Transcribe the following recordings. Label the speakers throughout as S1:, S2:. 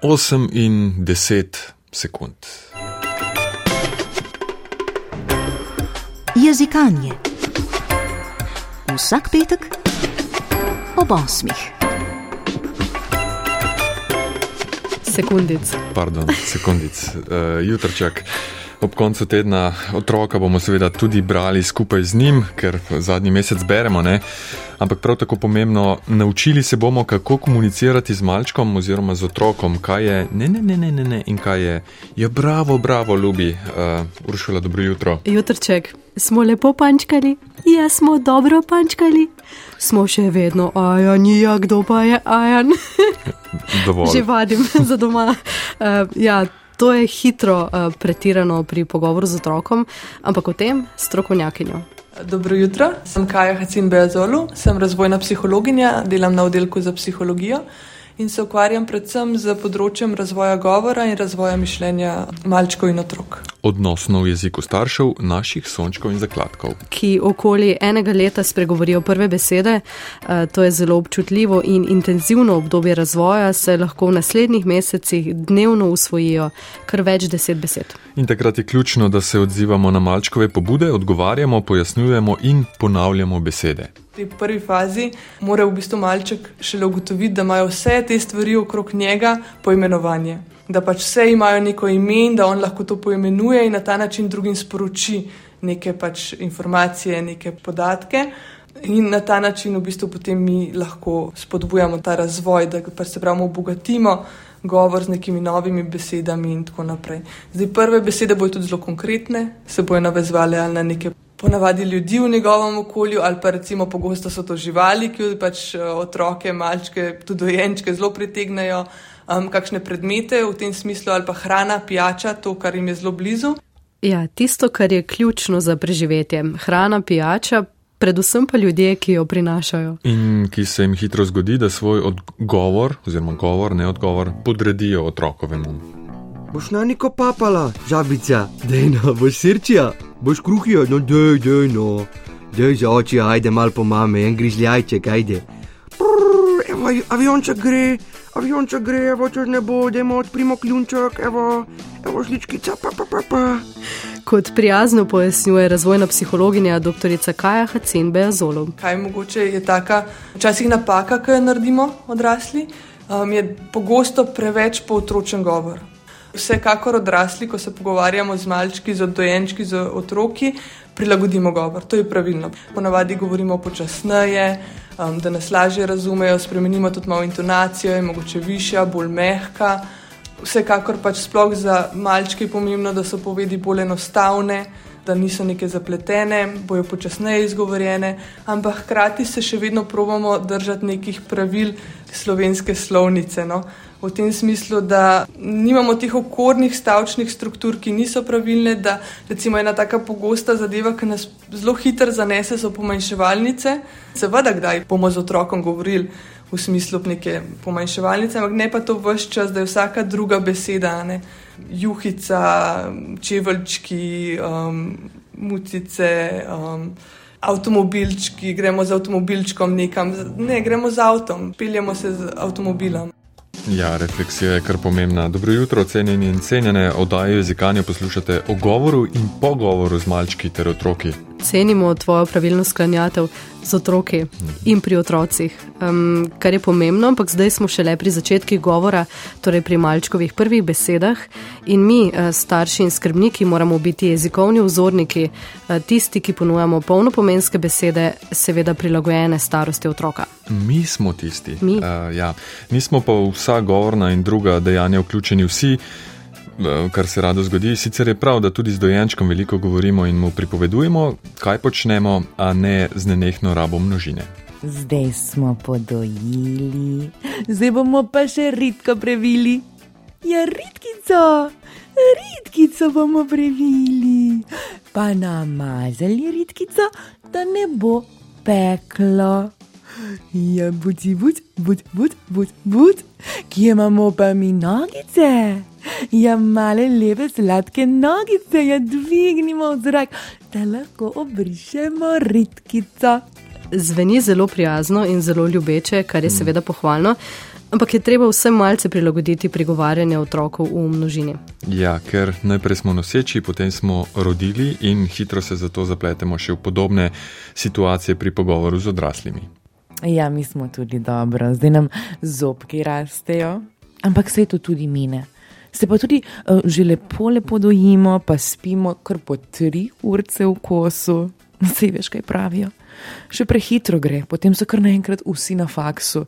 S1: 8 in 10 sekund.
S2: Jezikanje. Vsak petek ob osmih.
S3: Sekundic.
S1: Pardon, sekundic, uh, jutrček. Ob koncu tedna otroka bomo seveda tudi brali skupaj z njim, ker zadnji mesec beremo, ne? ampak prav tako pomembno, naučili se bomo, kako komunicirati z malčkom oziroma z otrokom, kaj je ne, ne, ne, ne, ne, ne in kaj je. Ja, bravo, bravo, ljubi, uh, Uršula, dobro jutro.
S3: Jutrček, smo lepo pančkali, ja, smo dobro pančkali, smo še vedno, ajan, ja, kdo pa je ajan.
S1: Dovolj.
S3: Že vadim za doma. Uh, ja, to je hitro uh, pretirano pri pogovoru z otrokom, ampak o tem strokovnjakinjo.
S4: Dobro jutro, sem Kaja Hacin Beazolu, sem razvojna psihologinja, delam na oddelku za psihologijo in se ukvarjam predvsem z področjem razvoja govora in razvoja mišljenja malčkov in otrok.
S1: Odnosno v jeziku staršev, naših sončkov in zakladkov.
S3: Ki okoli enega leta spregovorijo prve besede, uh, to je zelo občutljivo in intenzivno obdobje razvoja, se lahko v naslednjih mesecih dnevno usvojijo kar več deset besed.
S1: In takrat je ključno, da se odzivamo na malčkove pobude, odgovarjamo, pojasnjujemo in ponavljamo besede.
S4: V prvi fazi mora v bistvu malček šele ugotoviti, da imajo vse te stvari okrog njega poimenovanje. Da pač vse imajo neko ime in da on lahko to poimenuje in na ta način drugim sporoči neke pač informacije, neke podatke. In na ta način v bistvu potem mi lahko spodbujamo ta razvoj, da pač se pravi obogatimo govor z nekimi novimi besedami in tako naprej. Zdaj, prve besede bojo tudi zelo konkretne, se bojo navezvale ali na neke ponavadi ljudi v njegovem okolju, ali pa recimo pogosto so to živali, ki pač otroke, malčke, tudi dojenčke zelo pritegnajo, um, kakšne predmete v tem smislu, ali pa hrana, pijača, to, kar jim je zelo blizu.
S3: Ja, tisto, kar je ključno za preživetje, hrana, pijača, predvsem pa ljudje, ki jo prinašajo.
S1: In ki se jim hitro zgodi, da svoj odgovor, oziroma govor, ne odgovor, podredijo otrokovemu.
S5: Boš na neko papala, žabica, dejno, boš srčija, boš kruhija, no dej, dej, no. Dej za oči, ajde mal po mame, en grižljajček, ajde. Prrr, evo, avionček gre, avionček gre, evo, čez nebo, dajmo odprimo kljunček, evo, evo, šličkica, pa, pa, pa, pa.
S3: Kot prijazno pojasnjuje razvojna psihologinja dr. Kaja Hacen Beazolo.
S4: Kaj mogoče je taka včasih napaka, ki jo naredimo odrasli, um, je pogosto preveč pootročen govor. Vsekakor odrasli, ko se pogovarjamo z malčki, z dojenčki, z otroki, prilagodimo govor. To je pravilno. Ponavadi govorimo počasneje, um, da nas lažje razumejo, spremenimo tudi malo intonacijo, je mogoče višja, bolj mehka. Vsekakor pač sploh za malčke je pomembno, da so povedi bolj enostavne, da niso neke zapletene, bojo počasneje izgovorjene, ampak hkrati se še vedno probamo držati nekih pravil slovenske slovnice. No? V tem smislu, da nimamo teh okornih stavčnih struktur, ki niso pravilne, da recimo ena taka pogosta zadeva, ki nas zelo hitro zanese, so pomanjševalnice. Seveda, kdaj bomo z otrokom govorili v smislu neke pomanjševalnice, ampak ne pa to vse čas, da je vsaka druga beseda, ne? Juhica, čeveljčki, um, mutice. Um, Avtomobilčki, gremo z avtomobilčkom nekam, ne gremo z avtom, peljemo se z avtomobilom.
S1: Ja, refleksija je kar pomembna. Dobro jutro, cenjeni in cenjene, oddajo jezikanje poslušate o govoru in pogovoru z malčki ter otroki.
S3: Cenimo tvojo pravilno sklanjatev z otroki in pri otrocih, um, kar je pomembno, ampak zdaj smo šele pri začetkih govora, torej pri malčkovih prvih besedah in mi, starši in skrbniki, moramo biti jezikovni vzorniki, tisti, ki ponujamo polnopomenske besede, seveda prilagojene starosti otroka.
S1: Mi smo tisti.
S3: Mi.
S1: Uh, ja. Nismo pa vsa govorna in druga dejanja vključeni vsi. Kar se rado zgodi, sicer je prav, da tudi z dojenčkom veliko govorimo in mu pripovedujemo, kaj počnemo, a ne z nenehno rabo množine.
S6: Zdaj smo podojili, zdaj bomo pa še ritko previli. Ja, ritkico, ritkico bomo previli, pa namazali ritkico, da ne bo peklo. Ja, buci, buc, buc, buc, buc, buc, kje imamo pa mi nogice? Ja, male lepe sladke nogice, ja, dvignimo v zrak, da lahko obrišemo ritkico.
S3: Zveni zelo prijazno in zelo ljubeče, kar je seveda pohvalno. Ampak je treba vse malce prilagoditi prigovarjanje otrokov v množini.
S1: Ja, ker najprej smo noseči, potem smo rodili in hitro se zato zapletemo še v podobne situacije pri pogovoru z odraslimi.
S6: Ja, mi smo tudi dobro, zdaj nam zobki rastejo, ampak se to tudi mine. Se pa tudi uh, že lepo, lepo dojimo, pa spimo kar po tri urce v kosu. Vsi veš, kaj pravijo. Še prehitro gre, potem so kar naenkrat vsi na faksu.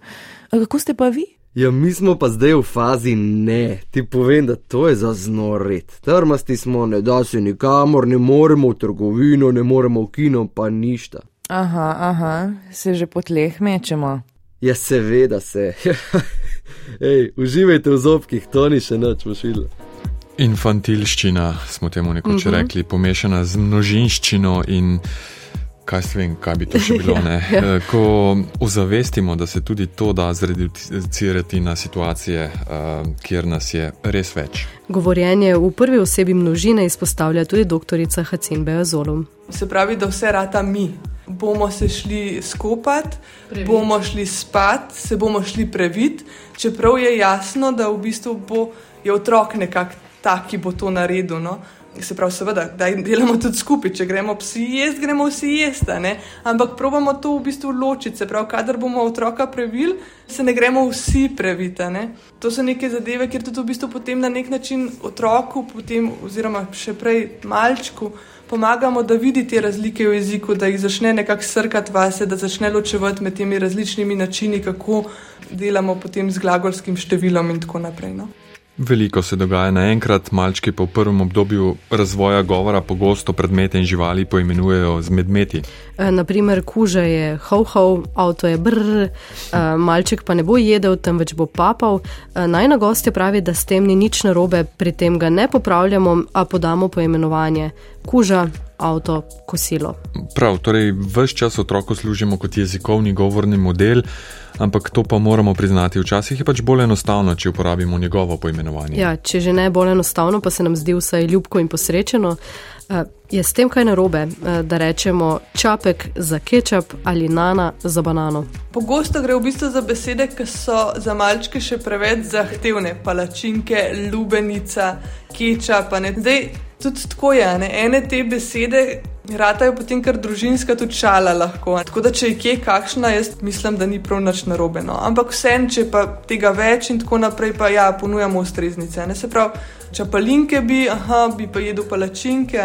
S6: A kako ste pa vi?
S5: Ja, mi smo pa zdaj v fazi ne. Ti povem, da to je za znorit. Trmasti smo, ne da se nikamor, ne moremo v trgovino, ne moremo v kino, pa ništa.
S6: Aha, aha, se že po tleh mečemo.
S5: Ja, seveda se. Ej, uživajte v zobkih, to ni še noč pošilja.
S1: Infantilščina smo temu nekoč uh -huh. rekli, pomešana z množinščino in kaj se vem, kaj bi to še bilo.
S3: Ja,
S1: ja. Ko ozavestimo, da se tudi to da zreducirati na situacije, uh, kjer nas je res več.
S3: Govorjenje v prvi osebi množine izpostavlja tudi doktorica Hacin Beazolum.
S4: Se pravi, da vse rata mi. Bomo se šli skupati, bomo šli spat, se bomo šli previt, čeprav je jasno, da v bistvu bo je otrok nekako tak, ki bo to naredil. No? Se pravi, seveda, da delamo tudi skupaj, če gremo vsi jesti, gremo vsi jesti, ampak probamo to v bistvu ločiti. Se pravi, kadar bomo otroka previli, se ne gremo vsi previti. Ne? To so neke zadeve, kjer tudi v bistvu potem na nek način otroku, potem, oziroma še prej malčku, pomagamo, da vidi te razlike v jeziku, da jih začne nekako srkati vase, da začne ločevati med temi različnimi načini, kako delamo potem z glagolskim številom in tako naprej. No?
S1: Veliko se dogaja naenkrat, malčki pa v prvem obdobju razvoja govora pogosto predmete in živali poimenujejo z medmeti.
S3: E, naprimer, kuža je ho-ho, avto je brr, e, malček pa ne bo jedel, temveč bo papal. E, Najna gostja pravi, da s tem ni nič narobe, pri tem ga ne popravljamo, a podamo poimenovanje kuža, avto, kosilo.
S1: Prav, torej vse čas otroku služimo kot jezikovni govorni model. Ampak to pa moramo priznati, včasih je pač bolj enostavno, če uporabimo njegovo poimenovanje.
S3: Ja, če že ne bolj enostavno, pa se nam zdi vsaj ljubko in posrečeno. Uh, je s tem kaj narobe, uh, da rečemo čapek za kečap ali nana za banano?
S4: Pogosto gre v bistvu za besede, ki so za malčke še preveč zahtevne. Palačinke, lubenica, kečap. Zdaj, tudi tako je. Ne? Ene te besede ratajo potem kar družinska tudi šala lahko. Tako da, če je kje kakšna, jaz mislim, da ni prav nič narobe. No. Ampak vsem, če pa tega več in tako naprej, pa ja, ponujamo ustreznice. Ne? Se pravi, čapalinke bi, aha, bi pa jedel palačinke,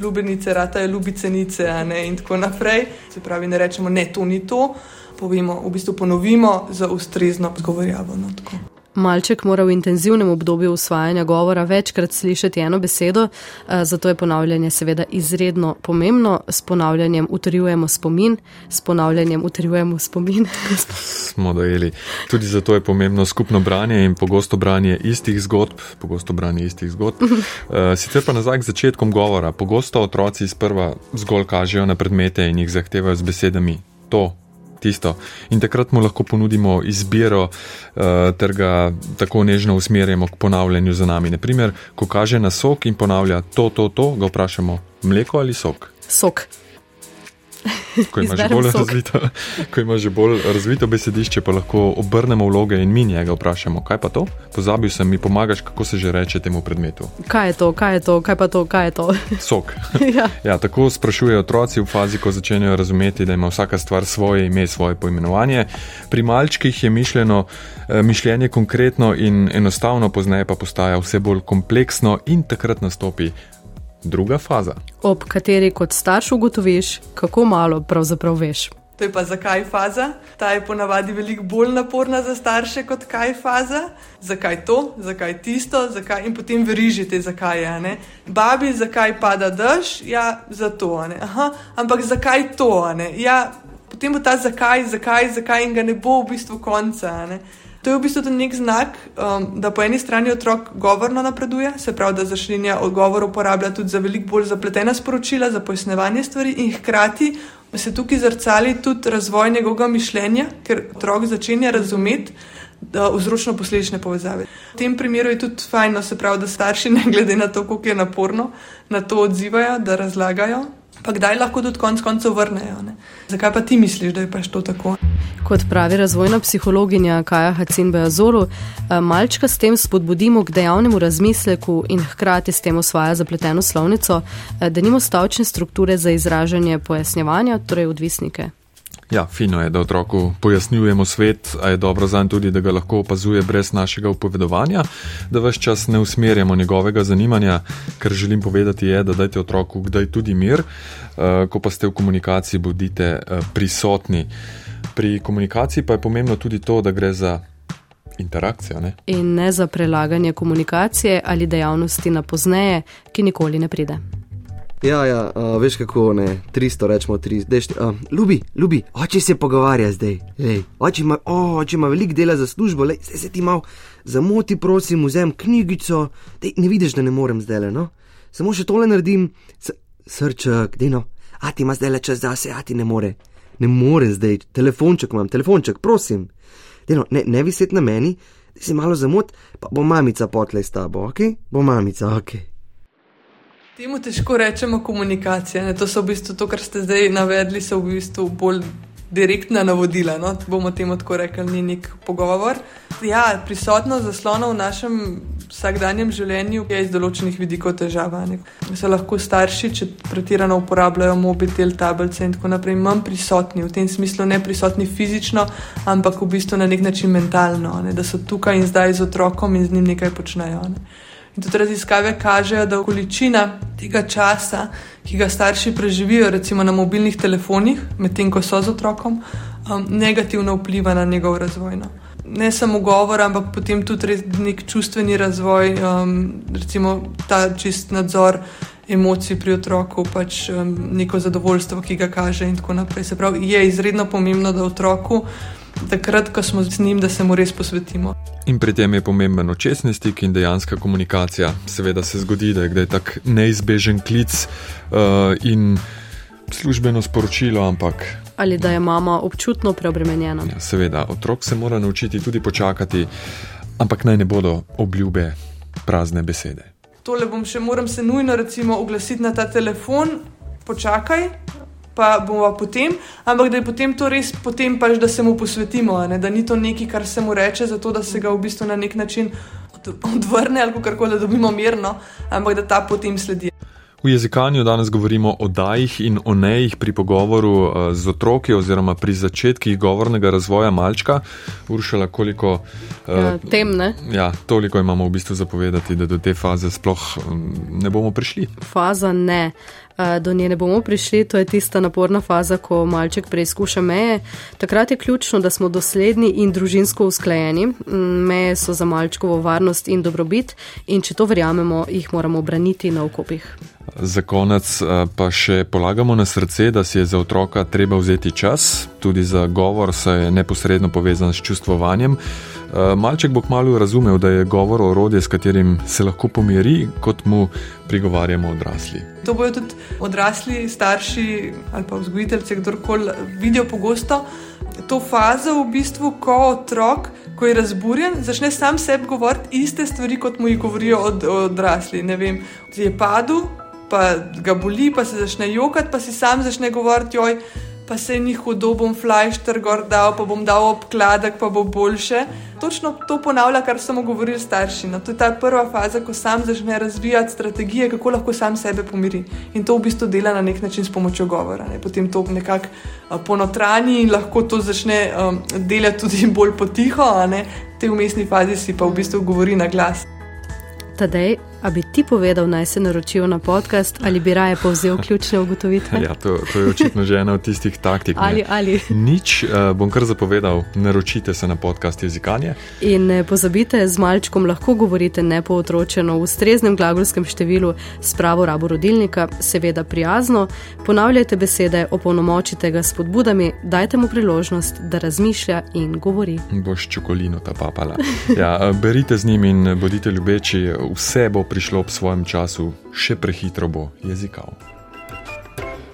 S4: ljubenice ratajo ljubicenice in tako naprej. Se pravi, ne rečemo, ne, to ni to. Povemo, v bistvu ponovimo za ustrezno odgovorjavo. No,
S3: Malček mora v intenzivnem obdobju usvajanja govora večkrat slišati eno besedo, eh, zato je ponavljanje seveda izredno pomembno. S ponavljanjem utrjujemo spomin, s ponavljanjem utrjujemo spomin.
S1: Smo dojeli. Tudi zato je pomembno skupno branje in pogosto branje istih zgodb. Pogosto branje istih zgodb. Eh, sicer pa nazaj k začetkom govora. Pogosto otroci sprva zgolj kažejo na predmete in jih zahtevajo z besedami to, tisto. In takrat mu lahko ponudimo izbiro, uh, ter ga tako nežno usmerjamo k ponavljanju za nami. Naprimer, ko kaže na sok in ponavlja to, to, to, ga vprašamo: mleko ali sok?
S3: Sok.
S1: Ko ima, razvito, ko ima že bolj razvito besedišče, pa lahko obrnemo vloge in mi njega vprašamo, kaj pa to? Pozabil sem, mi pomagaš, kako se že reče temu predmetu.
S3: Kaj je to, kaj je to, kaj pa to, kaj je to?
S1: Sok. ja. Ja, tako sprašujejo otroci v fazi, ko začenjajo razumeti, da ima vsaka stvar svoje ime, svoje poimenovanje. Pri malčkih je mišljeno, eh, mišljenje konkretno in enostavno, pozneje pa postaja vse bolj kompleksno in takrat nastopi druga faza.
S3: Ob kateri kot starš ugotoviš, kako malo pravzaprav veš.
S4: To je pa zakaj faza? Ta je ponavadi veliko bolj naporna za starše kot kaj faza. Zakaj to, zakaj tisto, zakaj in potem verižite, zakaj je. Babi, zakaj pada dež? Ja, zato. Aha, ampak zakaj to? Ja, potem bo ta zakaj, zakaj, zakaj in ga ne bo v bistvu konca. To je v bistvu tudi nek znak, um, da po eni strani otrok govorno napreduje, se pravi, da začne odgovor uporabljati tudi za veliko bolj zapletena sporočila, za pojasnevanje stvari, in hkrati se tukaj zrcali tudi razvoj njegovega mišljenja, ker otrok začenja razumeti. Vzročno-posledične povezave. V tem primeru je tudi fajno, se pravi, da starši, ne glede na to, koliko je naporno, na to odzivajo, da razlagajo pa kdaj lahko tudi konec koncev vrnejo. Ne? Zakaj pa ti misliš, da je pač to tako?
S3: Kot pravi razvojna psihologinja Kaja Hacin Beazoru, eh, malčka s tem spodbudimo k dejavnemu razmisleku in hkrati s tem osvaja zapleteno slovnico, eh, da nimo stavčne strukture za izražanje pojasnjevanja, torej odvisnike.
S1: Ja, fino je, da otroku pojasnjujemo svet, a je dobro zanj tudi, da ga lahko opazuje brez našega upovedovanja, da vse čas ne usmerjamo njegovega zanimanja, kar želim povedati je, da dajte otroku kdaj tudi mir, eh, ko pa ste v komunikaciji, bodite eh, prisotni. Pri komunikaciji pa je pomembno tudi to, da gre za interakcijo. Ne?
S3: In ne za prelaganje komunikacije ali dejavnosti na pozneje, ki nikoli ne pride.
S5: Ja, ja, uh, veš kako ne, 300 rečemo, 300. Uh, ljubi, ljubi, oče se pogovarja zdaj. Lej, oče, ima, oh, oče ima veliko dela za službo, lej, se, se ti mal zamoti, prosim, vzem knjigico. Dej, ne vidiš, da ne morem zdaj le, no? Samo še tole naredim, S srček, dino. A ti ima zdaj le čas zase, a ti ne more. Ne more zdaj, telefonček imam, telefonček, prosim. Dino, ne, ne viset na meni, da si malo zamot, pa bo mamica potlej s tabo, ok? Bo mamica, ok.
S4: Temu težko rečemo komunikacija. Ne? To so v bistvu to, kar ste zdaj navedli, so v bistvu bolj direktna navodila. No? Bomo temu tako rekli, ni nek pogovor. Ja, prisotnost zaslona v našem vsakdanjem življenju je iz določenih vidikov težava. Ne? So lahko starši, če pretirano uporabljajo mobitel, tablice in tako naprej, manj prisotni, v tem smislu ne prisotni fizično, ampak v bistvu na nek način mentalno, ne? da so tukaj in zdaj z otrokom in z njim nekaj počnejo. Ne? In tudi raziskave kažejo, da količina tega časa, ki ga starši preživijo, recimo na mobilnih telefonih, medtem ko so z otrokom, um, negativno vpliva na njegov razvoj. No. Ne samo govor, ampak potem tudi nek čustveni razvoj, um, recimo ta čist nadzor emocij pri otroku, pač um, neko zadovoljstvo, ki ga kaže in tako naprej. Se pravi, je izredno pomembno, da otroku takrat, ko smo z njim, da se mu res posvetimo.
S1: In pri tem je pomemben očesni stik in dejanska komunikacija. Seveda se zgodi, da je kdaj tak neizbežen klic uh, in službeno sporočilo, ampak.
S3: Ali da je mama občutno preobremenjena.
S1: Ja, seveda, otrok se mora naučiti tudi počakati, ampak naj ne bodo obljube prazne besede.
S4: Tole bom še, moram se nujno oglasiti na ta telefon, počakaj, pa bomo potem, ampak da je potem to res, potem pač, da se mu posvetimo, ne? da ni to nekaj, kar se mu reče, zato da se ga v bistvu na nek način odvrne ali kako koli, da dobimo mirno, ampak da ta potem sledi.
S1: V jezikanju danes govorimo o dajih in o nejih pri pogovoru eh, z otroki oziroma pri začetkih govornega razvoja malčka. Uršala, koliko
S3: uh, ja, tem ne?
S1: Ja, toliko imamo v bistvu zapovedati, da do te faze sploh mm, ne bomo prišli.
S3: Faza ne. Eh, do nje ne bomo prišli, to je tista naporna faza, ko malček preizkuša meje. Takrat je ključno, da smo dosledni in družinsko usklajeni. Mm, meje so za malčkovo varnost in dobrobit in če to verjamemo, jih moramo braniti na okopih.
S1: Za konec eh, pa še polagamo na srce, da si je za otroka treba vzeti čas, tudi za govor se je neposredno povezan s čustvovanjem. Eh, malček bo kmalo razumel, da je govor orodje, s katerim se lahko pomiri, kot mu prigovarjamo odrasli.
S4: To bojo tudi odrasli, starši ali pa vzgojiteljci, kdorkoli vidijo pogosto. To fazo, v bistvu, ko otrok, ko je razburjen, začne sam sebi govoriti iste stvari, kot mu jih govorijo od, odrasli. Ne vem, je padel, pa ga boli, pa se začne jokati, pa si sam začne govoriti, joj pa se ni hudo, bom flajšter gor dal, pa bom dal obkladek, pa bo boljše. Točno to ponavlja, kar so mu govorili starši. No, to je ta prva faza, ko sam začne razvijati strategije, kako lahko sam sebe pomiri. In to v bistvu dela na nek način s pomočjo govora. Ne. Potem to nekako ponotrani in lahko to začne um, delati tudi bolj potiho, a ne te umestni fazi si pa v bistvu govori na glas.
S3: Tadej, A bi ti povedal, naj se naročijo na podcast ali bi raje povzel ključne ugotovitve?
S1: Ja, to, to je očitno že ena od tistih taktik.
S3: ali, ali.
S1: Nič, uh, bom kar zapovedal, naročite se na podcast jezikanje.
S3: In ne pozabite, z malčkom lahko govorite nepootročeno v ustreznem glagolskem številu s pravo rabo rodilnika, seveda prijazno. Ponavljajte besede, opolnomočite ga s podbudami, dajte mu priložnost, da razmišlja in govori.
S1: Boš čokolino ta papala. Ja, berite z njim in bodite ljubeči, vse bo prišlo ob svojem času, še prehitro bo jezikal.